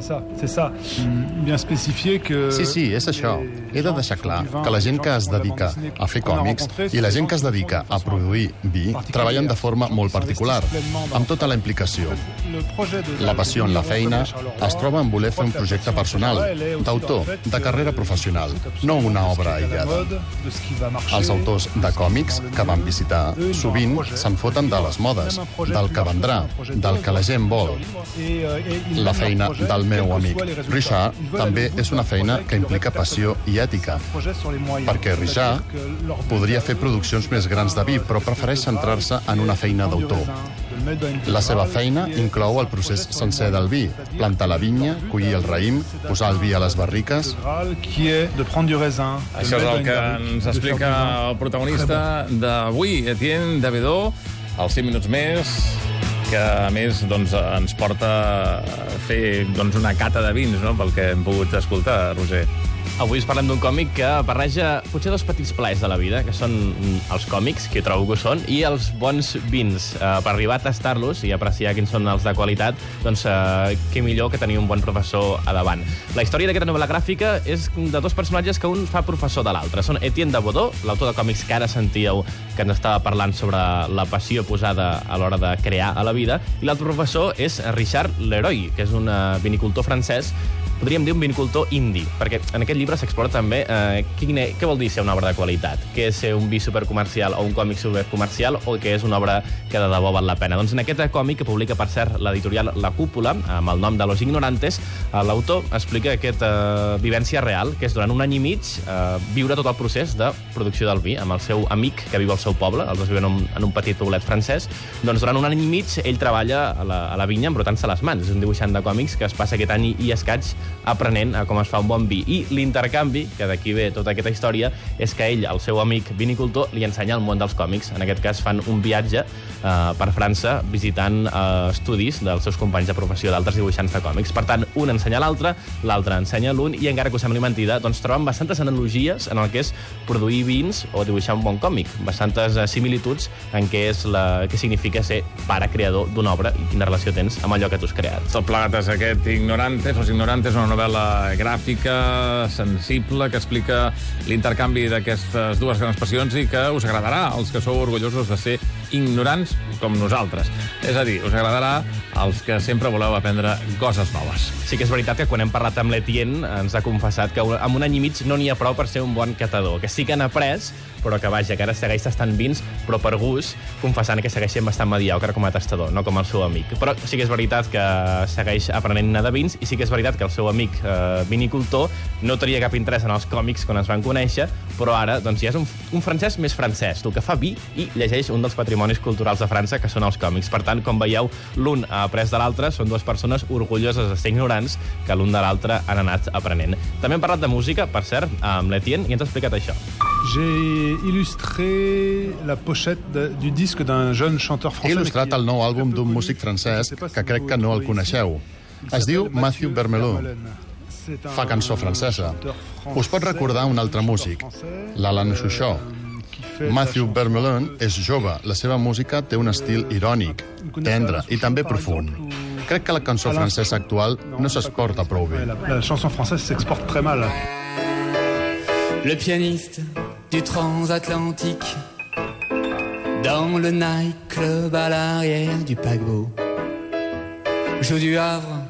c'est ça, c'est ça. Bien spécifier que... Sí, sí, és això. He de deixar clar que la gent que es dedica a fer còmics i la gent que es dedica a produir vi treballen de forma molt particular, amb tota la implicació. La passió en la feina es troba en voler fer un projecte personal, d'autor, de carrera professional, no una obra aïllada. Els autors de còmics que van visitar sovint se'n foten de les modes, del que vendrà, del que la gent vol. La feina del meu amic. Richard també és una feina que implica passió i ètica, perquè Richard podria fer produccions més grans de vi, però prefereix centrar-se en una feina d'autor. La seva feina inclou el procés sencer del vi, plantar la vinya, collir el raïm, posar el vi a les barriques... Això és el que ens explica el protagonista d'avui, Etienne Davidó, als 5 minuts més, que a més doncs, ens porta a fer doncs, una cata de vins, no?, pel que hem pogut escoltar, Roger. Avui us parlem d'un còmic que barreja potser dos petits plaers de la vida, que són els còmics, que trobo que són, i els bons vins. Eh, per arribar a tastar-los i apreciar quins són els de qualitat, doncs eh, què millor que tenir un bon professor a davant. La història d'aquesta novel·la gràfica és de dos personatges que un fa professor de l'altre. Són Etienne de Bodó, l'autor de còmics que ara sentíeu que ens estava parlant sobre la passió posada a l'hora de crear a la vida, i l'altre professor és Richard Leroy, que és un vinicultor francès podríem dir un vinicultor indi, perquè en aquest llibre s'explora també eh, quin, què vol dir ser una obra de qualitat, què és ser un vi supercomercial o un còmic supercomercial o què és una obra que de debò val la pena. Doncs en aquest còmic, que publica, per cert, l'editorial La Cúpula, amb el nom de Los Ignorantes, eh, l'autor explica aquesta eh, vivència real, que és durant un any i mig eh, viure tot el procés de producció del vi amb el seu amic que viu al seu poble, els dos viuen en un, en un petit poblet francès, doncs durant un any i mig ell treballa a la, a la vinya embrutant-se les mans. És un dibuixant de còmics que es passa aquest any i escaig aprenent a com es fa un bon vi. I l'intercanvi, que d'aquí ve tota aquesta història, és que ell, el seu amic vinicultor, li ensenya el món dels còmics. En aquest cas fan un viatge eh, per França visitant eh, estudis dels seus companys de professió d'altres dibuixants de còmics. Per tant, un ensenya l'altre, l'altre ensenya l'un, i encara que us sembli mentida, doncs troben bastantes analogies en el que és produir vins o dibuixar un bon còmic. Bastantes eh, similituds en què és la, què significa ser pare creador d'una obra i quina relació tens amb allò que tu has creat. Tot plegat és aquest Ignorantes, Los Ignorantes, una novel·la gràfica, sensible, que explica l'intercanvi d'aquestes dues grans passions i que us agradarà. Als que sou orgullosos de ser ignorants com nosaltres. És a dir, us agradarà als que sempre voleu aprendre coses noves. Sí que és veritat que quan hem parlat amb l'Etienne ens ha confessat que en un any i mig no n'hi ha prou per ser un bon catador, que sí que han après, però que vaja, que ara segueix tastant vins, però per gust, confessant que segueix sent bastant mediocre com a tastador, no com el seu amic. Però sí que és veritat que segueix aprenent de vins i sí que és veritat que el seu amic eh, vinicultor no tenia cap interès en els còmics quan es van conèixer, però ara doncs, ja és un, un francès més francès, tu que fa vi i llegeix un dels patrimonis culturals de França, que són els còmics. Per tant, com veieu, l'un ha après de l'altre, són dues persones orgulloses de ser ignorants que l'un de l'altre han anat aprenent. També hem parlat de música, per cert, amb l'Etienne, i ens ha explicat això. J'ai illustré la pochette de, du disque d'un jeune chanteur He français. il·lustrat el nou àlbum d'un músic francès que crec que no el coneixeu. Es diu Mathieu Bermelon. Fa cançó francesa. Us pot recordar un altre músic, l'Alan Souchon. Matthew Bermelon és jove. La seva música té un estil irònic, tendre i també profund. Crec que la cançó francesa actual no s'exporta prou bé. La, la chanson française s'exporte très mal. Le pianiste du transatlantique dans le nightclub à l'arrière du paquebot joue du Havre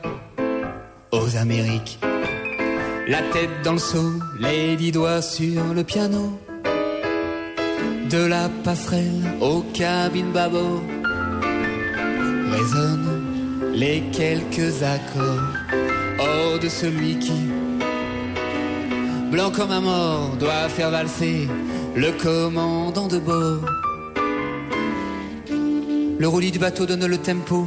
aux Amériques. La tête dans le seau, les dix doigts sur le piano. De la passerelle aux cabines bâbord résonnent les quelques accords. Oh, de celui qui blanc comme un mort, doit faire valser le commandant de bord. Le roulis du bateau donne le tempo